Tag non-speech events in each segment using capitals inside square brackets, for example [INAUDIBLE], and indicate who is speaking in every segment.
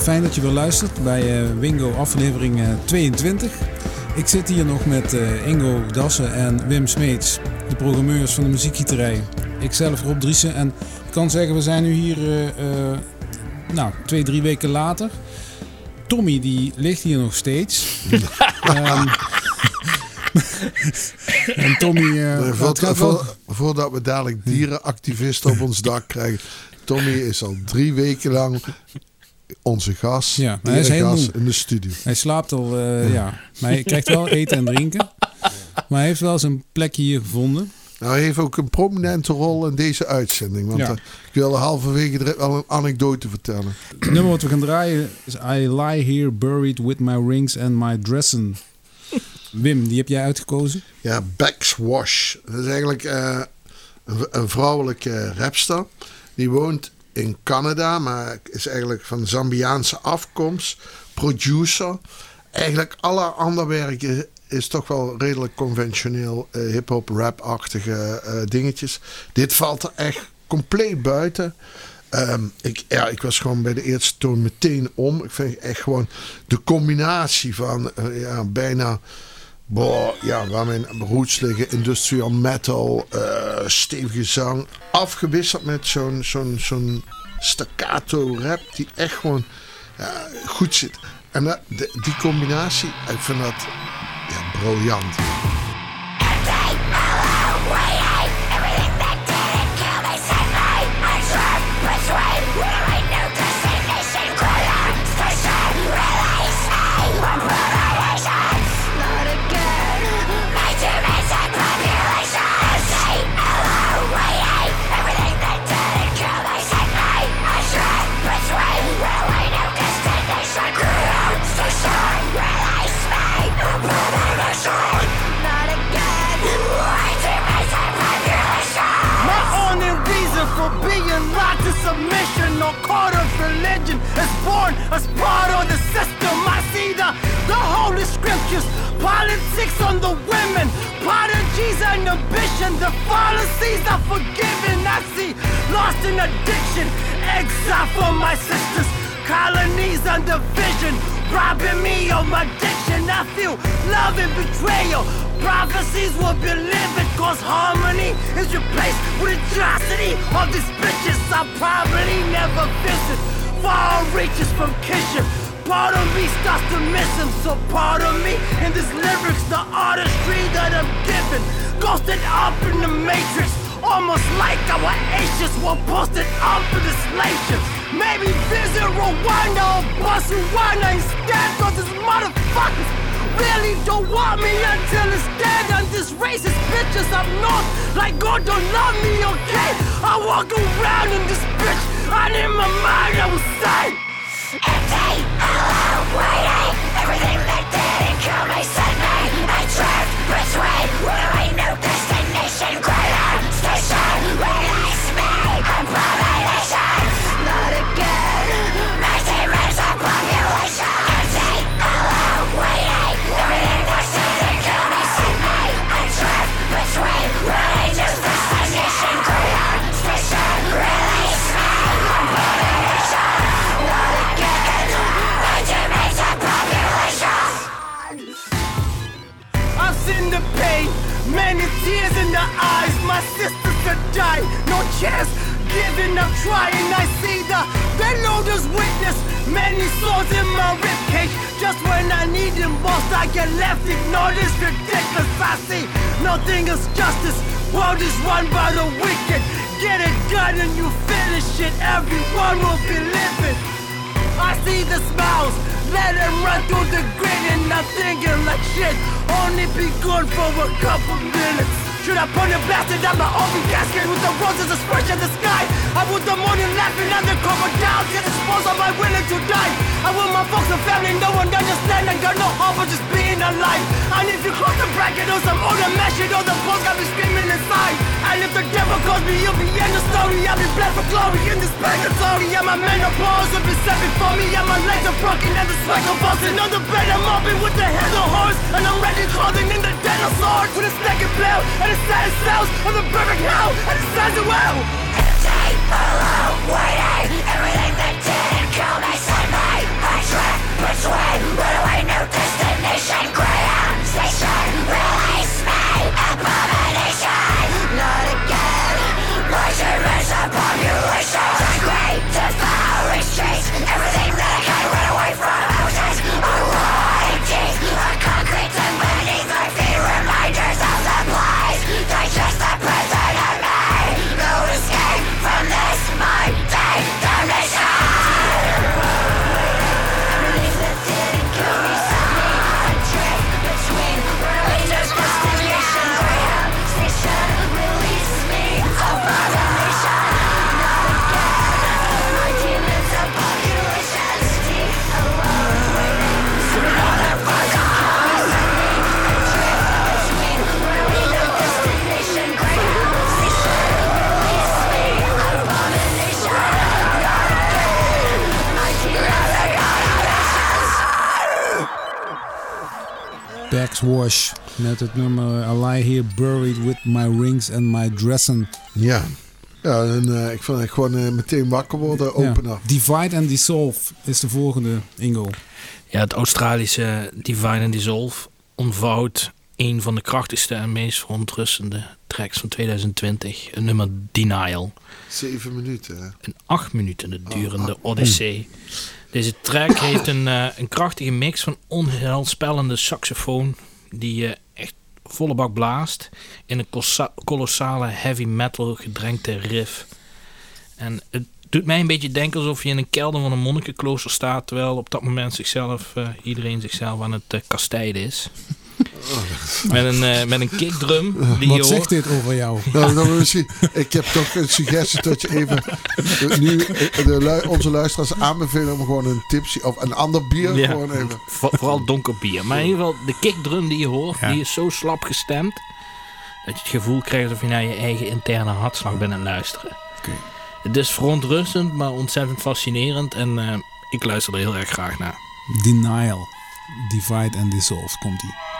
Speaker 1: eh, fijn dat je weer luistert bij uh, Wingo aflevering uh, 22. Ik zit hier nog met Ingo Dassen en Wim Smeets, de programmeurs van de muziekgieterij. Ikzelf Rob Driessen en ik kan zeggen we zijn nu hier nou, twee, drie weken later. Tommy die ligt hier nog steeds. um, [LAUGHS] en Tommy...
Speaker 2: voordat we dadelijk dierenactivisten op ons dak krijgen... Tommy is al drie weken lang onze gast. Ja, hij is helemaal in de studio.
Speaker 1: Hij slaapt al, uh, ja. Maar hij krijgt wel eten en drinken. [LAUGHS] Maar hij heeft wel zijn plekje hier gevonden.
Speaker 2: Nou, hij heeft ook een prominente rol in deze uitzending. Want ja. uh, ik wil halverwege wel een anekdote vertellen.
Speaker 1: Het nummer wat we gaan draaien is I Lie Here Buried With My Rings and My Dressen. Wim, die heb jij uitgekozen?
Speaker 2: Ja, Backswash. Dat is eigenlijk uh, een, een, vrouwelijke rapster. Die woont in Canada, maar is eigenlijk van Zambiaanse afkomst. Producer. Eigenlijk alle andere werken is toch wel redelijk conventioneel. Uh, hip-hop, rap-achtige uh, dingetjes. Dit valt er echt compleet buiten. Um, ik, ja, ik was gewoon bij de eerste toon meteen om. Ik vind echt gewoon de combinatie van uh, ja, bijna Boah, ja, waar mijn roots liggen. Industrial metal, uh, stevige zang. Afgewisseld met zo'n zo'n zo'n staccato rap die echt gewoon goed zit. En dat, die combinatie, ik vind dat ja, briljant. Born as part of the system. I see the, the holy scriptures, politics on the women, prodigies and ambition. The fallacies are forgiven. I see lost in addiction, exile for my sisters, colonies and division, robbing me of my diction. I feel love and betrayal. Prophecies will be living, cause harmony is replaced with atrocity. All these bitches I probably never visit. Far reaches from kinship. Part of me starts to miss him, so part of me in this lyrics, the artistry that I'm given, ghosted up in the matrix. Almost like our ashes were posted up in the slave ships. Maybe visit Rwanda or Botswana instead, cause these motherfuckers really don't want me until it's dead. And this racist bitches up north, like God don't love me, okay? I walk around in this bitch, and in my mind I will say, Empty, hello, waiting, eh? everything that didn't kill me sent me. I drift between dying. No chance, giving up, trying. I see the loaders witness. Many swords in my ribcage. Just when I need them most, I get left ignored. It's ridiculous. I see nothing is justice. World is run by the wicked. Get it done and you finish it. Everyone will be living. I see the smiles. Let them run through the grid and I'm thinking like shit. Only be good for a couple minutes. Should I put a blasted on my open casket with the roses that spread in the sky? I want the morning laughing and the down. Yet I suppose am I willing to die? I want my folks and family, no one understand. I got no hope of just being alive. And if you cross the bracket or some older mesh, you know the post got me screaming inside. And if the devil calls me, you'll be in the story. I'll be blessed for glory in this purgatory. Yeah, my menopause will be set before me. Yeah, my legs are broken and the spike of busting on the bed. I'm mopping with the head of horse. And I'm ready clothing in the swords. With a naked bell and it says cells of the perfect hell, and it says it will. Empty, alone, waiting, everything that didn't kill me, send me. I drift between runaway, new destination, grand station. Release me, abomination. Not again. My generation population.
Speaker 1: Wash met het nummer I Lie Here Buried With My Rings and My Dressing.
Speaker 3: Ja, ja en, uh, ik vond het gewoon uh, meteen wakker worden, opener. Ja.
Speaker 1: Divide and Dissolve is de volgende, Ingo.
Speaker 4: Ja, het Australische Divide and Dissolve ontvouwt een van de krachtigste en meest verontrustende tracks van 2020. Een nummer Denial.
Speaker 3: Zeven minuten.
Speaker 4: Een acht minuten durende oh, odyssee. Deze track heeft een, uh, een krachtige mix van onheilspellende saxofoon, die je echt volle bak blaast, in een kolossale heavy metal gedrenkte riff. En het doet mij een beetje denken alsof je in een kelder van een monnikenklooster staat, terwijl op dat moment zichzelf, uh, iedereen zichzelf aan het uh, kastijden is. Met een, uh, met een kickdrum. Die
Speaker 1: Wat zegt dit over jou? [LAUGHS]
Speaker 3: Nou, dan misschien, ik heb toch een suggestie dat je even nu de, onze luisteraars aanbevelen om gewoon een tipsy of een ander bier. Ja, gewoon even.
Speaker 4: vooral donker bier. Maar in ieder geval, de kickdrum die je hoort, die is zo slap gestemd. Dat je het gevoel krijgt alsof je naar je eigen interne hartslag bent aan het luisteren. Okay. Het is verontrustend, maar ontzettend fascinerend. En uh, ik luister er heel erg graag naar.
Speaker 1: Denial. Divide and Dissolve komt ie.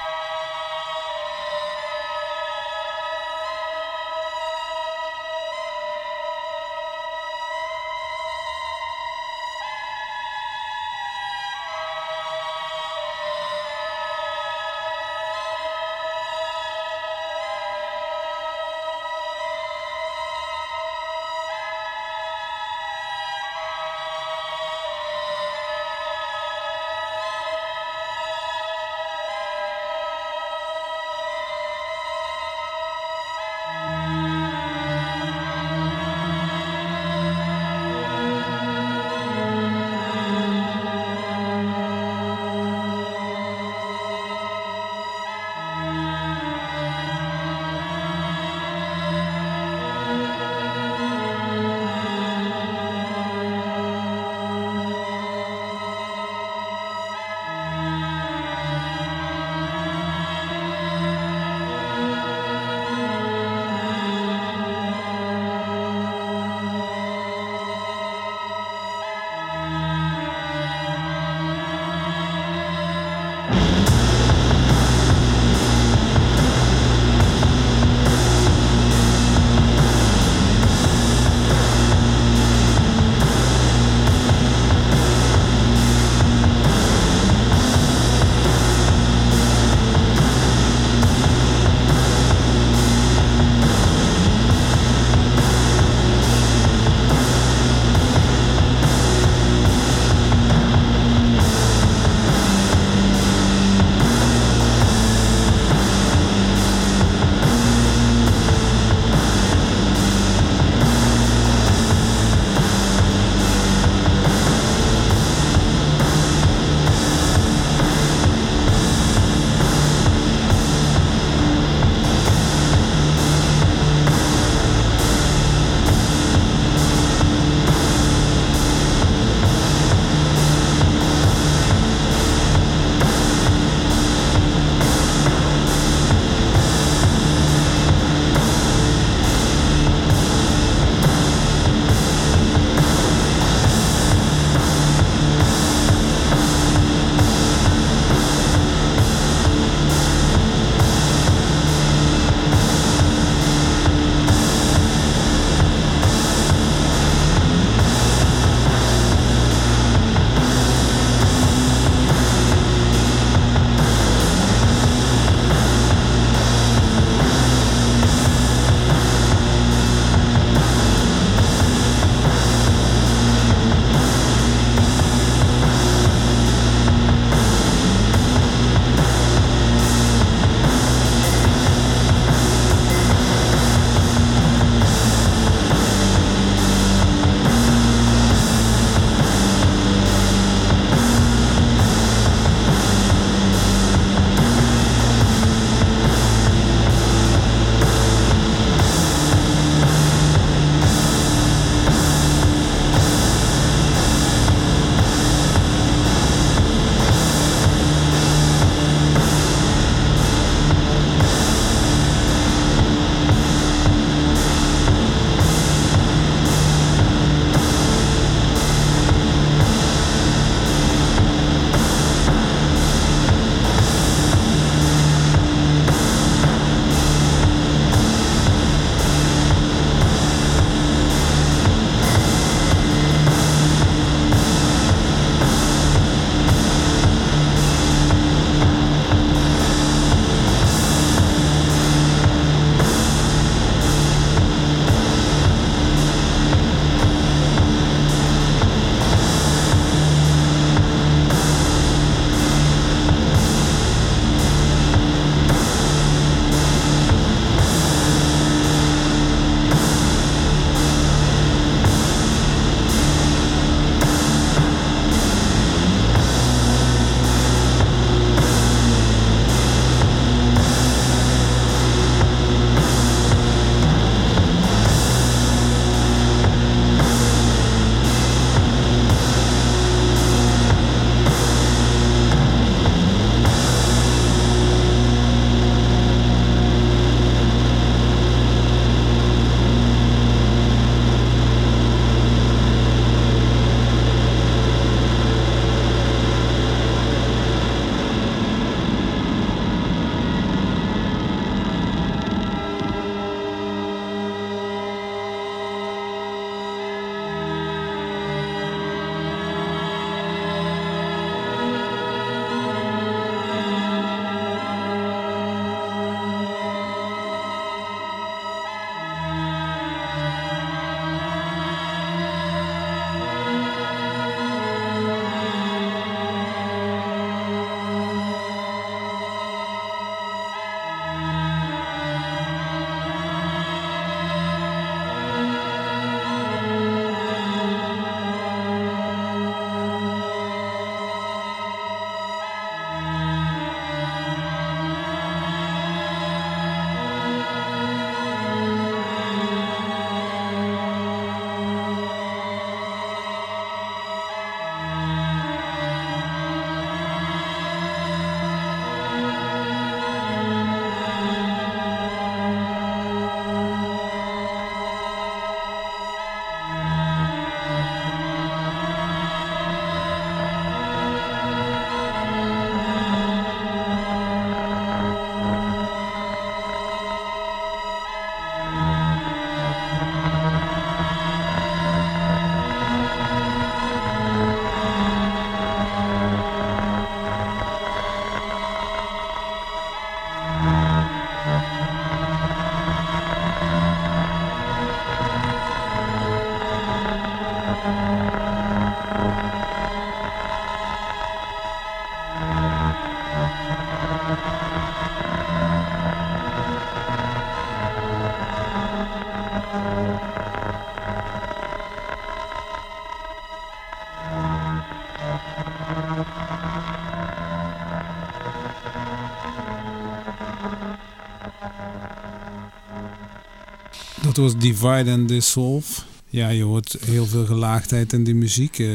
Speaker 1: Dat was Divide and Dissolve. Ja, je hoort heel veel gelaagdheid in die muziek. eh.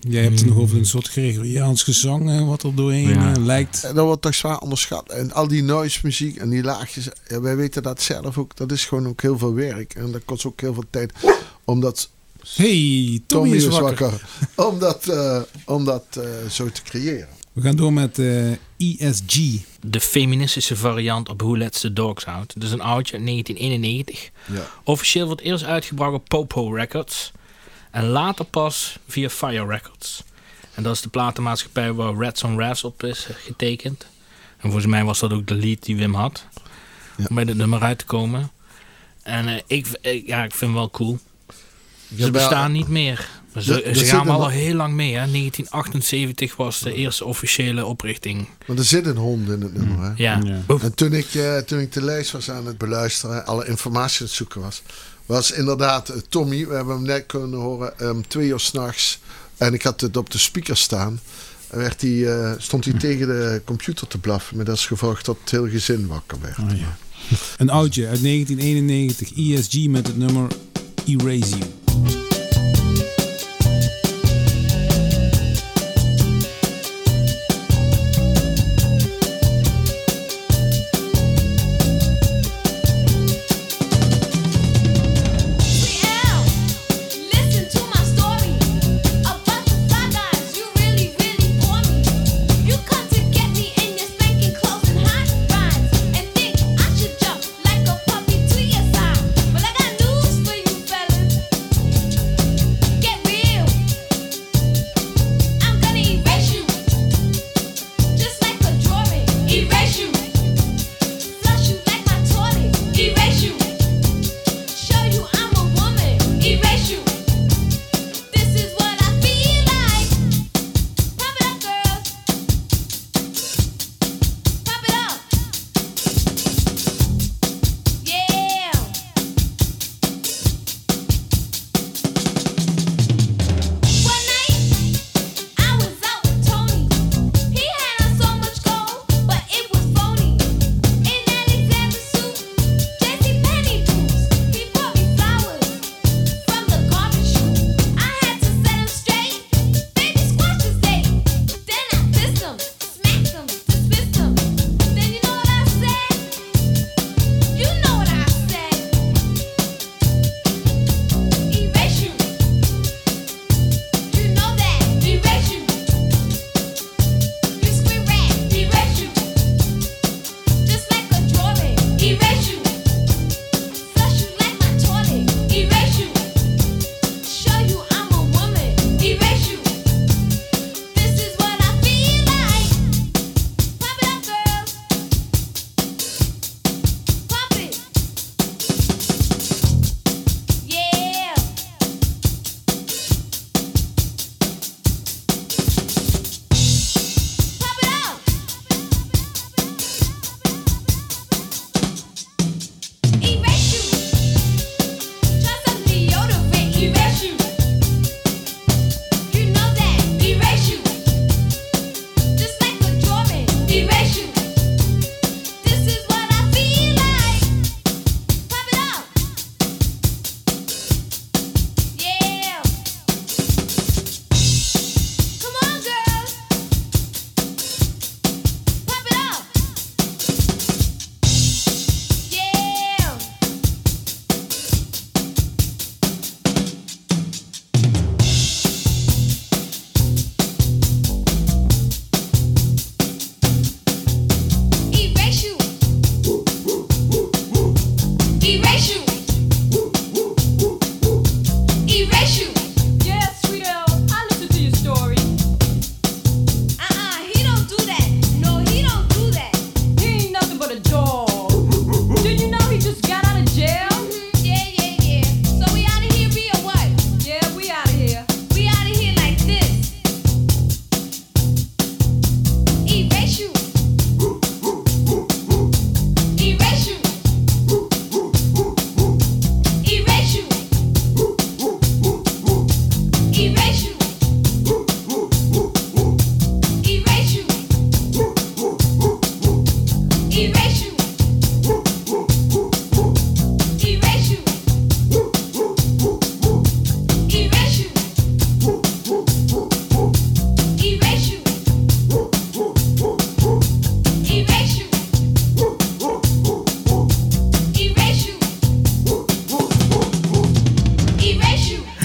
Speaker 1: jij hebt het nog over een soort Gregoriaans gezang eh, wat er doorheen
Speaker 4: Ja.
Speaker 1: eh, lijkt.
Speaker 3: Dat wordt toch zwaar onderschat. En al die noise muziek en die laagjes. ja, wij weten dat zelf ook. Dat is gewoon ook heel veel werk. En dat kost ook heel veel tijd. Omdat
Speaker 1: Hey, Tommy,
Speaker 3: Tommy
Speaker 1: is
Speaker 3: is
Speaker 1: wakker.
Speaker 3: wakker. Om dat, eh, om dat eh, zo te creëren.
Speaker 1: We gaan door met eh, ESG.
Speaker 4: De feministische variant op Who Lets the Dogs Out. Dat is een oudje uit 1991.
Speaker 3: Ja.
Speaker 4: Officieel wordt eerst uitgebracht op Popo Records. En later pas via Fire Records. En dat is de platenmaatschappij waar Rats on Rafts op is getekend. En volgens mij was dat ook de lead die Wim had.
Speaker 3: Ja.
Speaker 4: Om bij dit nummer uit te komen. En eh, ik, ik- ja, ik vind het wel cool. Ze bestaan niet meer. Ze, gaan wel al heel lang mee. Hè. 1978 was de eerste officiële oprichting.
Speaker 3: Want er zit een hond in het nummer. Hè?
Speaker 4: Ja.
Speaker 3: En toen ik, eh, toen ik de lijst was aan het beluisteren, alle informatie aan het zoeken was, was inderdaad eh, Tommy, we hebben hem net kunnen horen, um, twee uur s'nachts. En ik had het op de speaker staan. En Werd hij, eh, stond hij tegen de computer te blaffen. Met als gevolg dat het hele gezin wakker werd.
Speaker 1: Oh, ja. Een oudje uit 1991. ESG met het nummer Erase You.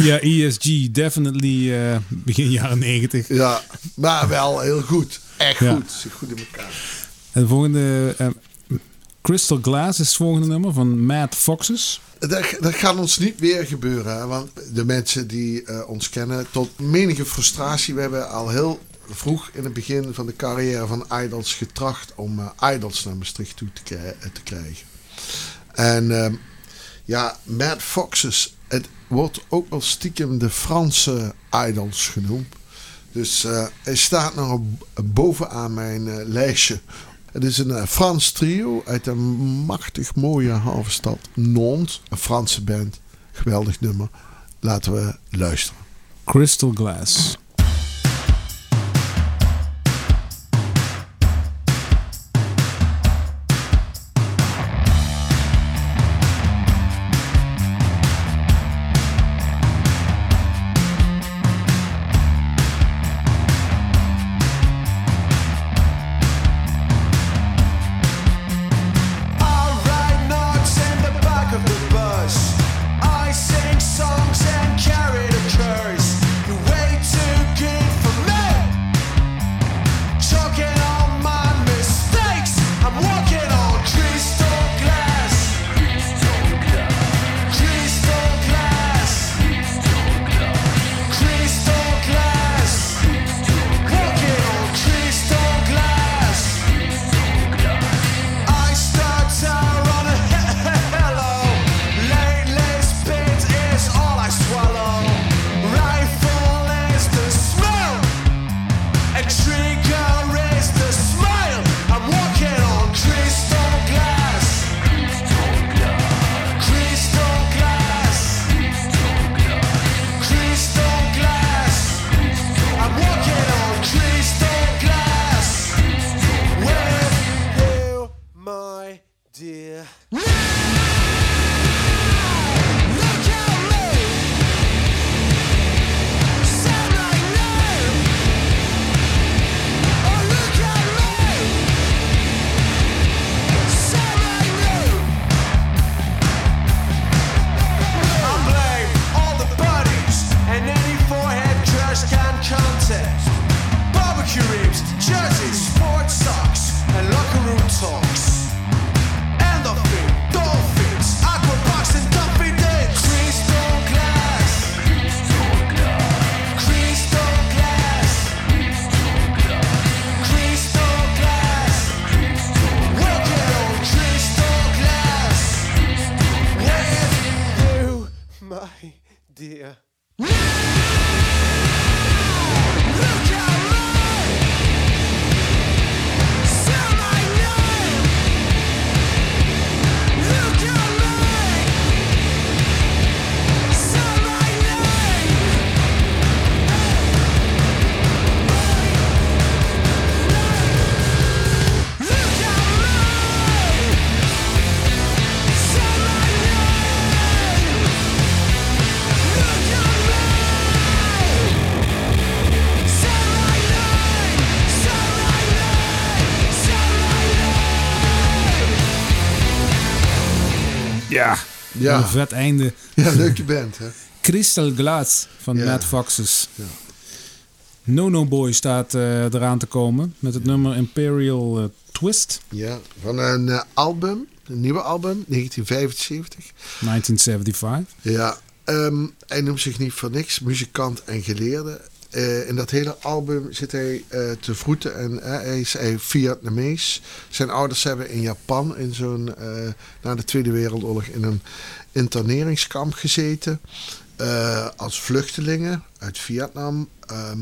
Speaker 5: Ja, ESG, definitely eh, begin jaren 90.
Speaker 3: Ja, maar wel heel goed. Echt
Speaker 5: Ja.
Speaker 3: goed. Zit goed in elkaar.
Speaker 5: En de volgende, eh, Crystal Glass is het volgende nummer van Mad Foxes.
Speaker 3: Dat, dat gaat ons niet weer gebeuren. hè, Want de mensen die eh, ons kennen, tot menige frustratie. We hebben al heel vroeg in het begin van de carrière van Idols getracht om Idols naar Maastricht toe te, te krijgen. En ehm, ja, Mad Foxes. Het wordt ook wel stiekem de Franse Idols genoemd. Dus eh, hij staat nog bovenaan mijn eh, lijstje. Het is een eh, Frans trio uit een machtig mooie havenstad Nantes. Een Franse band. Geweldig nummer. Laten we luisteren.
Speaker 5: Crystal Glass.
Speaker 1: Dear. [LAUGHS]
Speaker 5: Ja.
Speaker 3: Ja.
Speaker 5: Een vet einde.
Speaker 3: Ja, leuke band, hè?
Speaker 5: Crystal Glass van
Speaker 3: Ja.
Speaker 5: Mad Foxes. No No Boy staat eh, eraan te komen met het nummer Imperial eh, Twist
Speaker 3: Ja, van een eh, album, een nieuwe album, 1975.
Speaker 5: 1975.
Speaker 3: Ja, ehm, hij noemt zich niet voor niks muzikant en geleerde. Eh, in dat hele album zit hij eh, te vroeten en eh, hij is hij Vietnamees. Zijn ouders hebben in Japan in zo'n na de Tweede Wereldoorlog in een interneringskamp gezeten als vluchtelingen uit Vietnam. Ehm,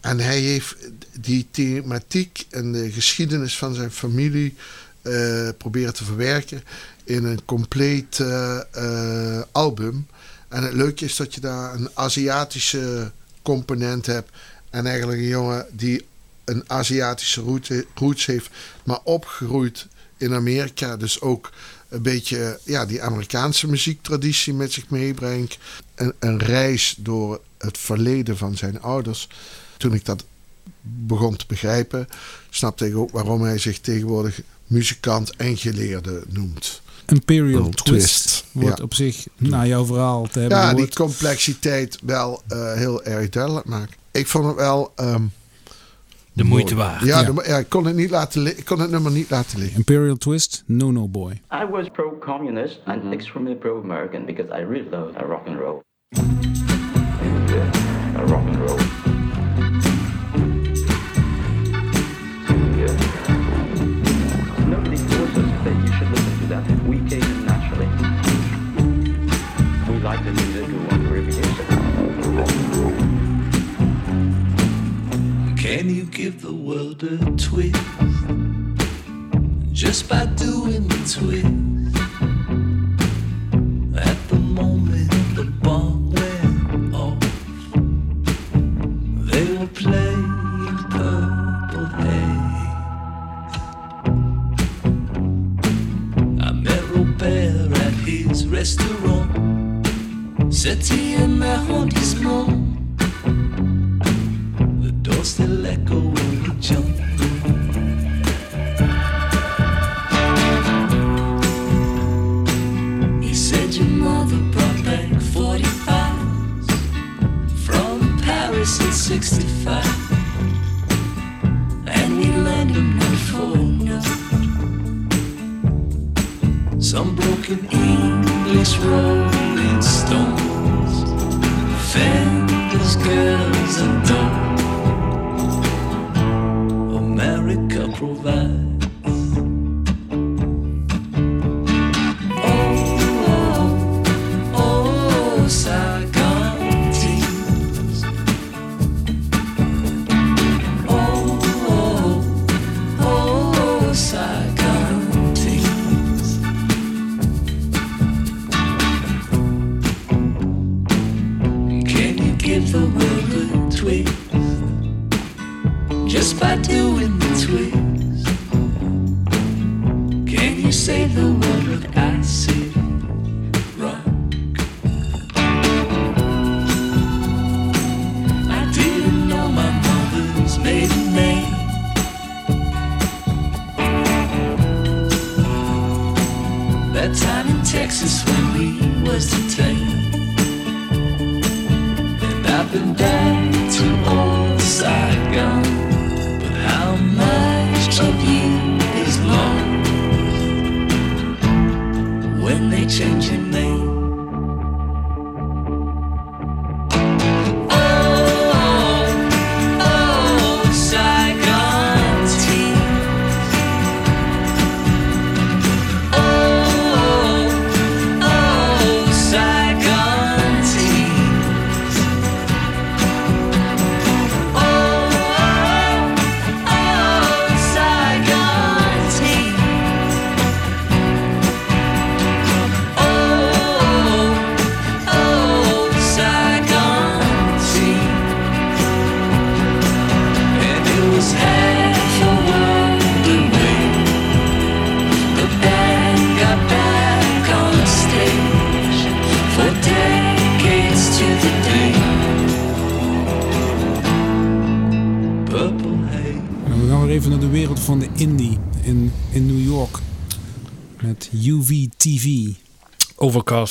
Speaker 3: en hij heeft die thematiek en de geschiedenis van zijn familie eh, proberen te verwerken in een compleet album. En het leuke is dat je daar een Aziatische component hebt. En eigenlijk een jongen die een Aziatische route- roots heeft, maar opgegroeid in Amerika. Dus ook een beetje ja, die Amerikaanse muziektraditie met zich meebrengt. Een, een reis door het verleden van zijn ouders. Toen ik dat begon te begrijpen, snapte ik ook waarom hij zich tegenwoordig muzikant en geleerde noemt.
Speaker 5: Imperial Twist.
Speaker 1: wordt
Speaker 3: Ja.
Speaker 1: op zich, na jouw verhaal te hebben
Speaker 3: Ja, die complexiteit wel eh, heel erg duidelijk maakt. Ik vond het wel... ehm,
Speaker 4: De
Speaker 3: mooi.
Speaker 4: moeite waard.
Speaker 3: Ja,
Speaker 1: Ja.
Speaker 3: de mo- ja, ik, kon het niet laten ik kon het nummer niet laten liggen.
Speaker 1: Imperial Twist, No No Boy.
Speaker 6: I was pro-communist and extremely pro-American because I really love uh, rock and roll. Yeah, uh, rock and roll. That. We came naturally. We like the music, we want to reproduce.
Speaker 7: Can you give the world a twist? Just by doing the twist. Restaurant, un arrondissement. The door still echo when we jump. He said your mother brought back 45s from Paris in 65.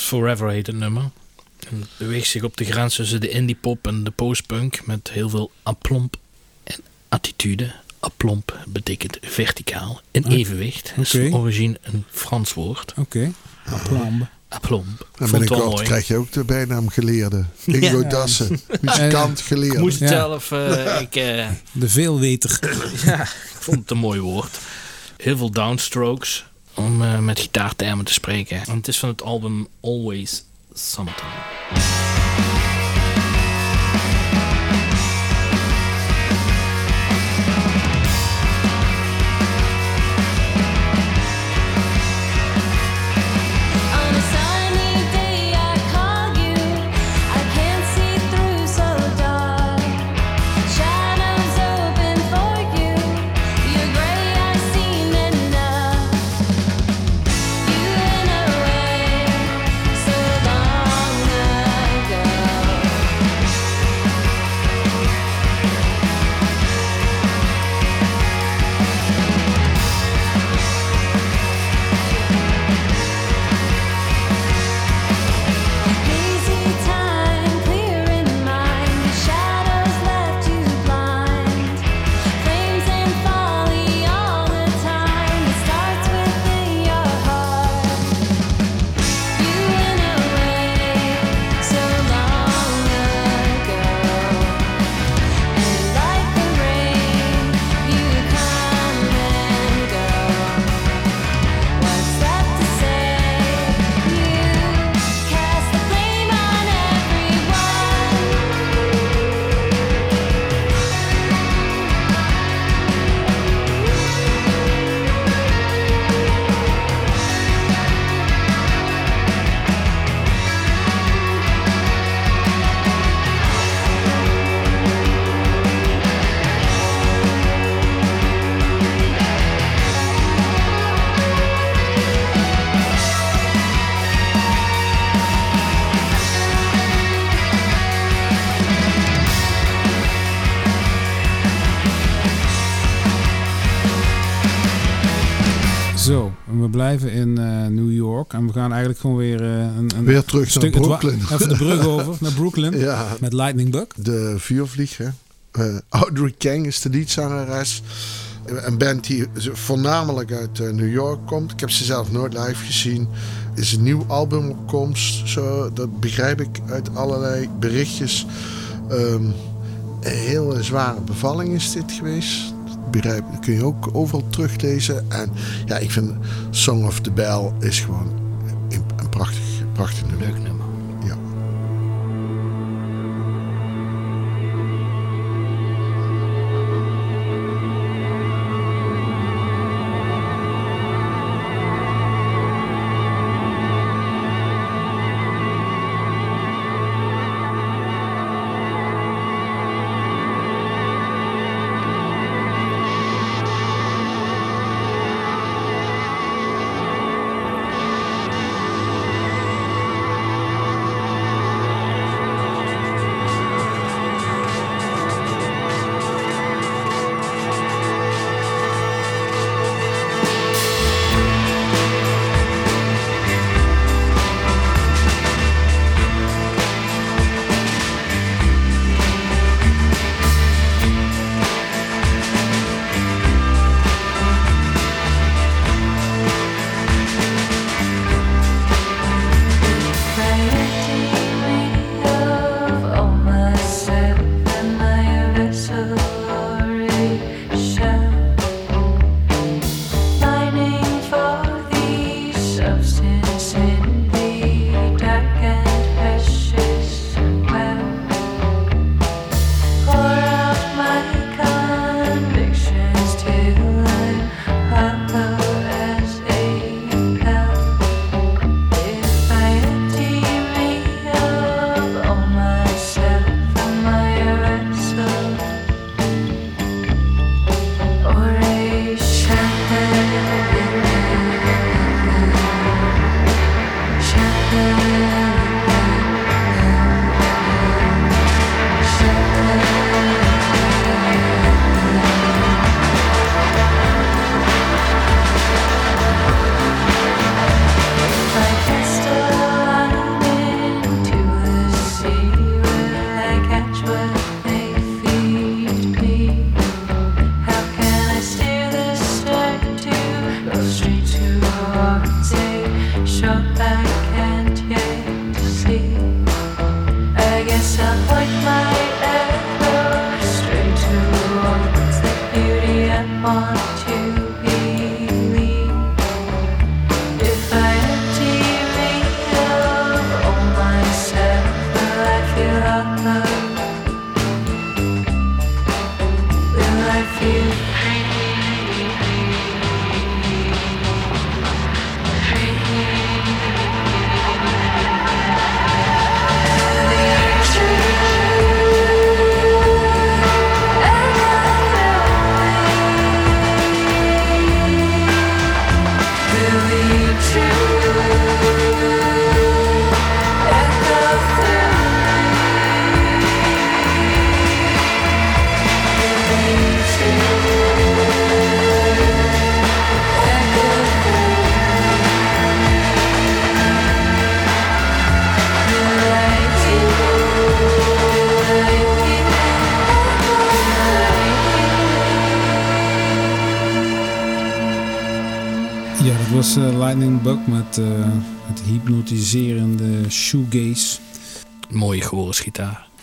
Speaker 4: Forever heet het nummer. En beweegt zich op de grens tussen de indie pop en de postpunk met heel veel aplomp en attitude. Aplomp betekent verticaal, in evenwicht. Dat
Speaker 1: Oké.
Speaker 4: is van origine een Frans woord.
Speaker 1: Oké, aplambe.
Speaker 4: Aplomp.
Speaker 3: En
Speaker 4: Vond het wel
Speaker 3: binnenkort
Speaker 4: mooi.
Speaker 3: krijg je ook de bijnaam geleerde. Ingo
Speaker 4: Ja.
Speaker 3: Dassen, muzikant geleerde.
Speaker 4: Moest het
Speaker 1: Ja.
Speaker 4: zelf, eh, [LAUGHS] ik, eh,
Speaker 1: De veelweter.
Speaker 4: ja, ik vond het een mooi woord. Heel veel downstrokes, om eh, met gitaartermen te spreken. En het is van het album Always Sometime.
Speaker 1: New York. En we gaan eigenlijk gewoon weer eh, een, een
Speaker 3: Weer terug
Speaker 1: stuk
Speaker 3: naar Brooklyn.
Speaker 1: Even de brug [LAUGHS] over naar Brooklyn.
Speaker 3: Ja,
Speaker 1: Met Lightning Bug.
Speaker 3: de vuurvlieger. Eh Audrey Kang is de liedzangeres. Een band die voornamelijk uit eh, New York komt. Ik heb ze zelf nooit live gezien. Er is een nieuw album op komst. Zo, dat begrijp ik uit allerlei berichtjes. Ehm, een hele zware bevalling is dit geweest. Dat begrijp, dat kun je ook overal teruglezen. En ja, ik vind Song of the Bell is gewoon een, prachtig, prachtig.
Speaker 8: Leuk nummer.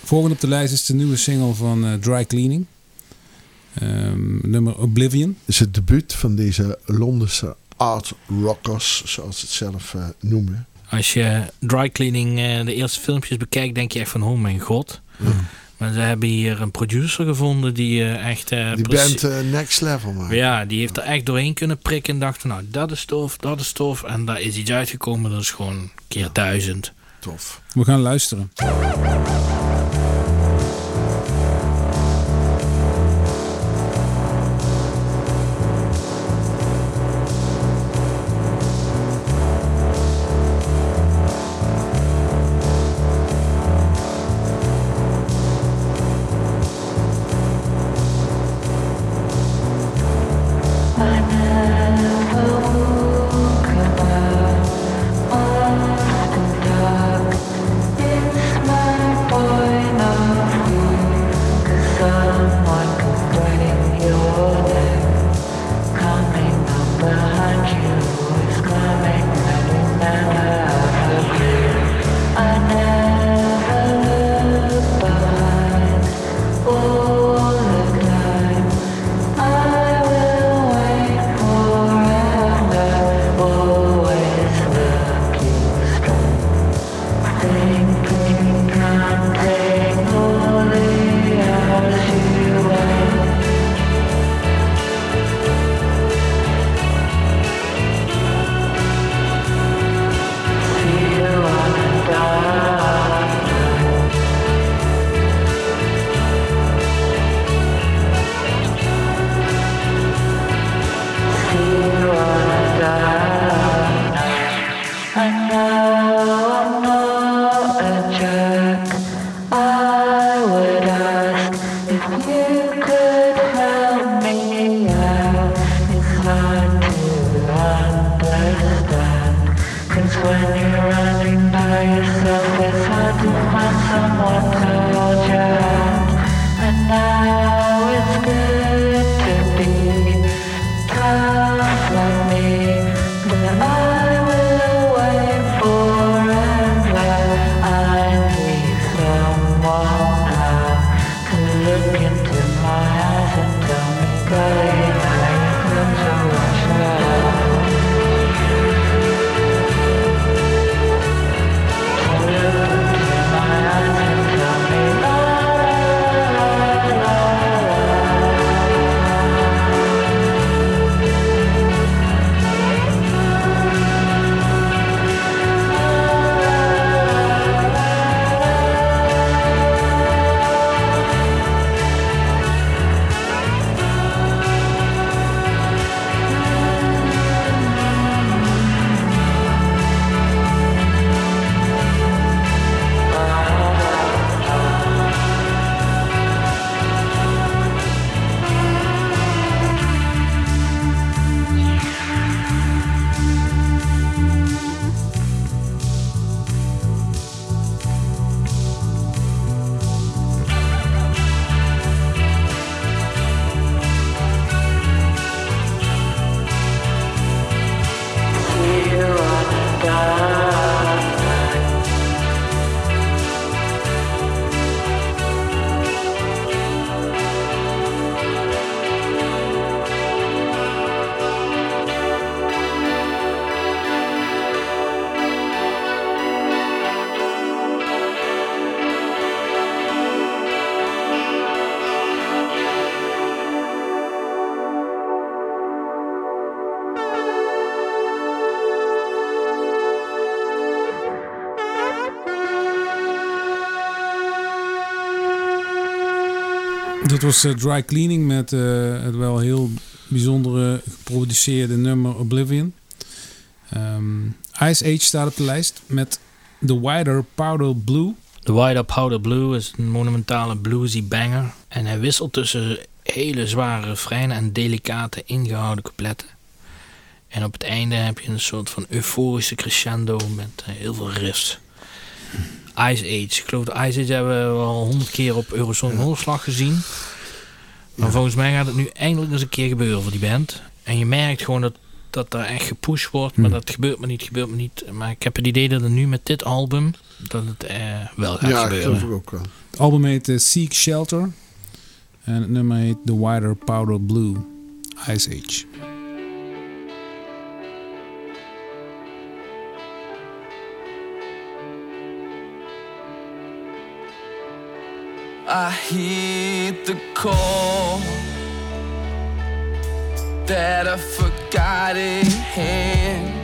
Speaker 1: Volgende op de lijst is de nieuwe single van eh, Dry Cleaning. Ehm, nummer Oblivion.
Speaker 3: is het debuut van deze Londense art rockers, zoals ze het zelf eh, noemen.
Speaker 8: Als je dry cleaning eh, de eerste filmpjes bekijkt, denk je echt van oh mijn god. Maar ze hebben hier een producer gevonden die eh, echt... eh,
Speaker 3: Die band eh, Next Level maakt.
Speaker 8: Ja, die heeft er echt doorheen kunnen prikken en dacht van nou dat is tof, dat is tof. En daar is iets uitgekomen, dat is gewoon keer duizend.
Speaker 1: We gaan luisteren. Dat was eh, Dry Cleaning met eh, het wel heel bijzondere geproduceerde nummer Oblivion. Ehm, Ice Age staat op de lijst met The Wider Powder Blue.
Speaker 4: The Up Powder Blue is een monumentale bluesy banger. En hij wisselt tussen hele zware refreinen en delicate ingehouden coupletten. En op het einde heb je een soort van euforische crescendo met eh, heel veel riffs. Ice Age. Ik geloof dat Ice Age hebben we al honderd keer op Eurosonic Hoorslag gezien. Maar volgens mij gaat het nu eindelijk eens een keer gebeuren voor die band. En je merkt gewoon dat, dat er echt gepusht wordt. Maar dat gebeurt maar niet, gebeurt maar niet. Maar ik heb het idee dat er nu met dit album... dat het eh, wel gaat
Speaker 3: Ja,
Speaker 4: gebeuren.
Speaker 3: geloof ik ook wel.
Speaker 1: Het album heet eh, Seek Shelter. En het nummer heet The Wider Powder Blue. Ice Age.
Speaker 9: I heed the call that a forgotten hand,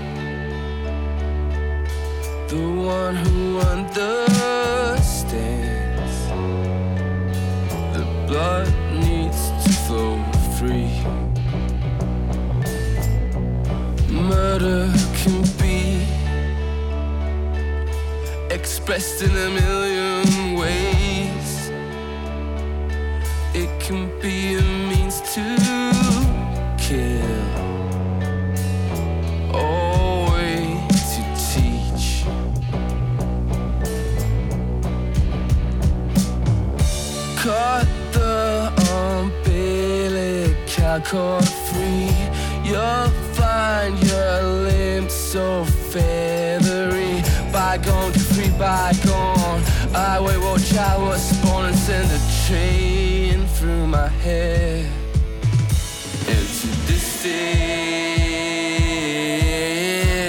Speaker 9: the one who understands. The blood needs to flow free. Murder can be expressed in a million can be a means to kill, or way to teach. Cut the umbilical cord free. You'll find your limbs so feathery. Bygone to free bygone. I wait, watch, I was born and send a train through my head into this state.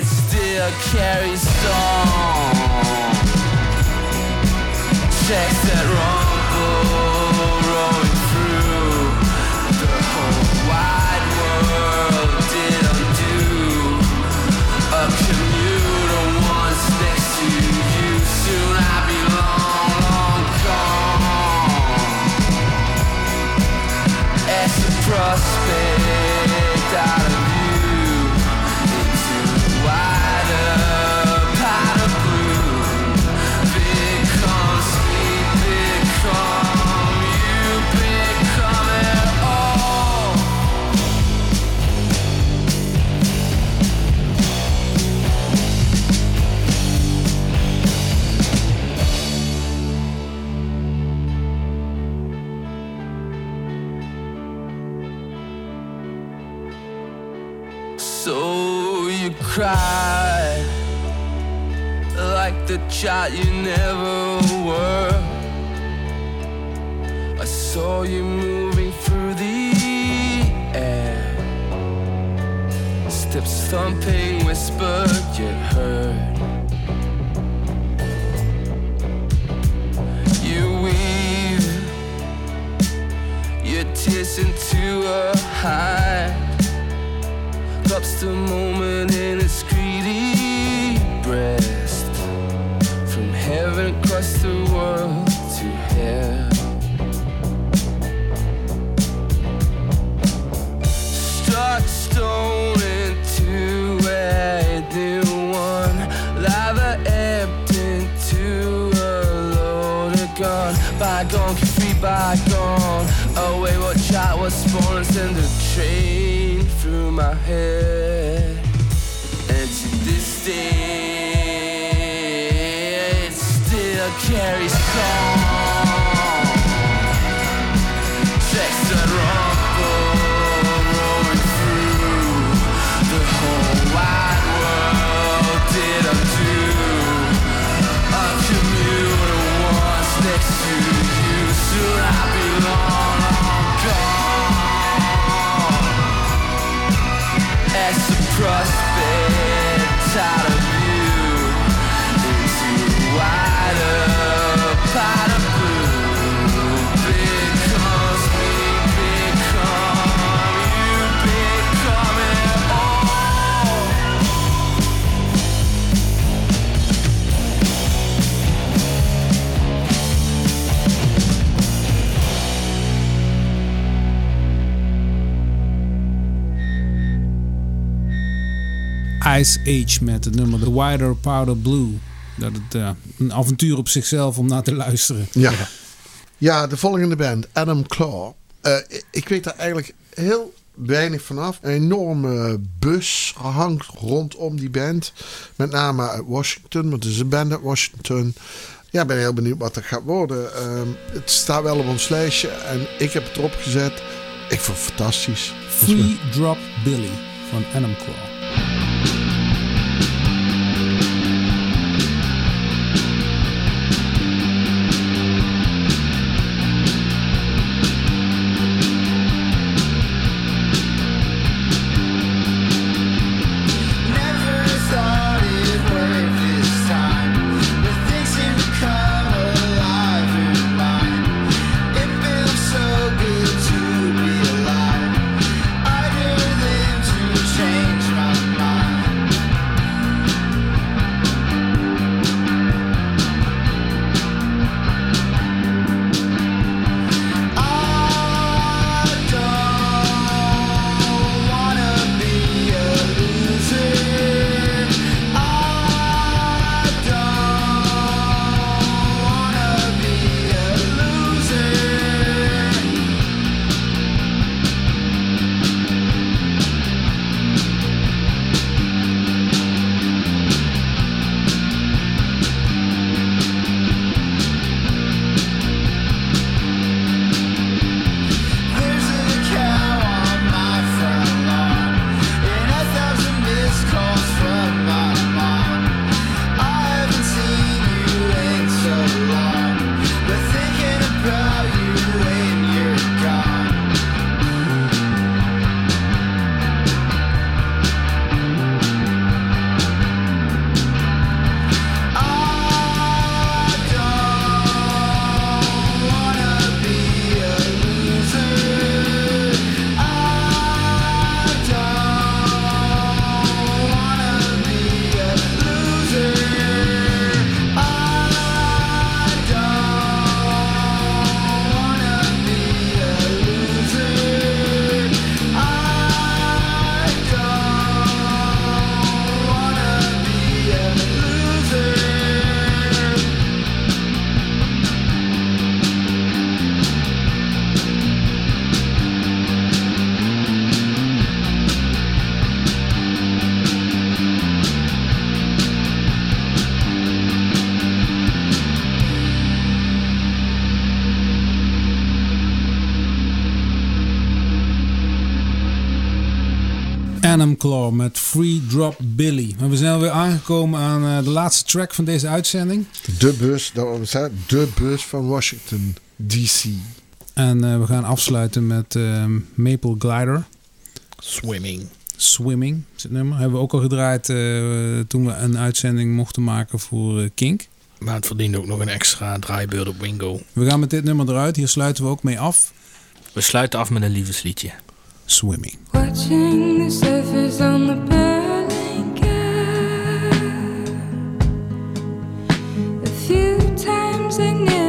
Speaker 9: Still carries on. Checks that rumble cried like the child you never were. I saw you moving through the air, steps thumping, whispered you heard. You weave your tears into a high cups the moment in its greedy breast. From heaven across the world to hell. Struck stone into a new one. Lava ebbed into a loaded gun. Bygone, can bygone. Away, what child was born and send a train through my head. And to this day, it still carries
Speaker 1: Ice Age met het nummer The Wider Powder Blue. Dat het eh, een avontuur op zichzelf om naar te luisteren.
Speaker 3: Ja. Ja, de volgende band, Adam Claw. Eh, ik- weet daar eigenlijk heel weinig vanaf. Een enorme bus hangt rondom die band. Met name uit Washington, want het is een band uit Washington. Ja, ik ben heel benieuwd wat dat gaat worden. Ehm, het staat wel op ons lijstje en ik heb het erop gezet. Ik vond het fantastisch.
Speaker 1: Free Drop Billy van Adam Claw. Met Free Drop Billy. Maar we zijn alweer aangekomen aan eh, de laatste track van deze uitzending.
Speaker 3: De bus, dat we zeggen, de bus van Washington DC.
Speaker 1: En eh, we gaan afsluiten met eh, Maple Glider.
Speaker 4: Swimming.
Speaker 1: Swimming is het nummer. Hebben we ook al gedraaid eh, toen we een uitzending mochten maken voor Kink.
Speaker 4: Maar het verdient ook nog een extra draaibeurt op Wingo.
Speaker 1: We gaan met dit nummer eruit. Hier sluiten we ook mee af.
Speaker 4: We sluiten af met een liefdesliedje.
Speaker 1: Swimming.
Speaker 10: Watching the surface on the burning. A few times I nearly